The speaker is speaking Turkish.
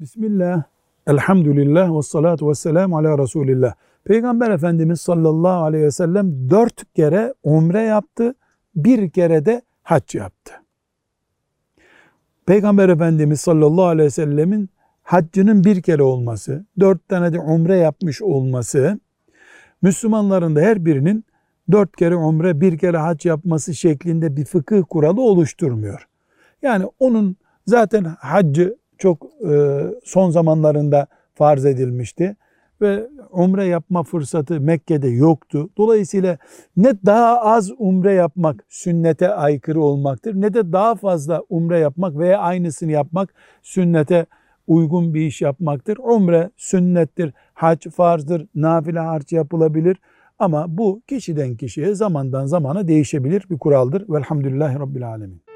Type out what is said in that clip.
Bismillah, elhamdülillah ve salatu ve selamu ala Resulillah. Peygamber Efendimiz sallallahu aleyhi ve sellem dört kere umre yaptı, bir kere de hac yaptı. Peygamber Efendimiz sallallahu aleyhi ve sellemin haccının bir kere olması, dört tane de umre yapmış olması, Müslümanların da her birinin dört kere umre, bir kere hac yapması şeklinde bir fıkıh kuralı oluşturmuyor. Yani onun zaten haccı çok e, son zamanlarında farz edilmişti ve umre yapma fırsatı Mekke'de yoktu. Dolayısıyla ne daha az umre yapmak sünnete aykırı olmaktır ne de daha fazla umre yapmak veya aynısını yapmak sünnete uygun bir iş yapmaktır. Umre sünnettir, hac farzdır, nafile harç yapılabilir. Ama bu kişiden kişiye zamandan zamana değişebilir bir kuraldır. Velhamdülillahi Rabbil Alemin.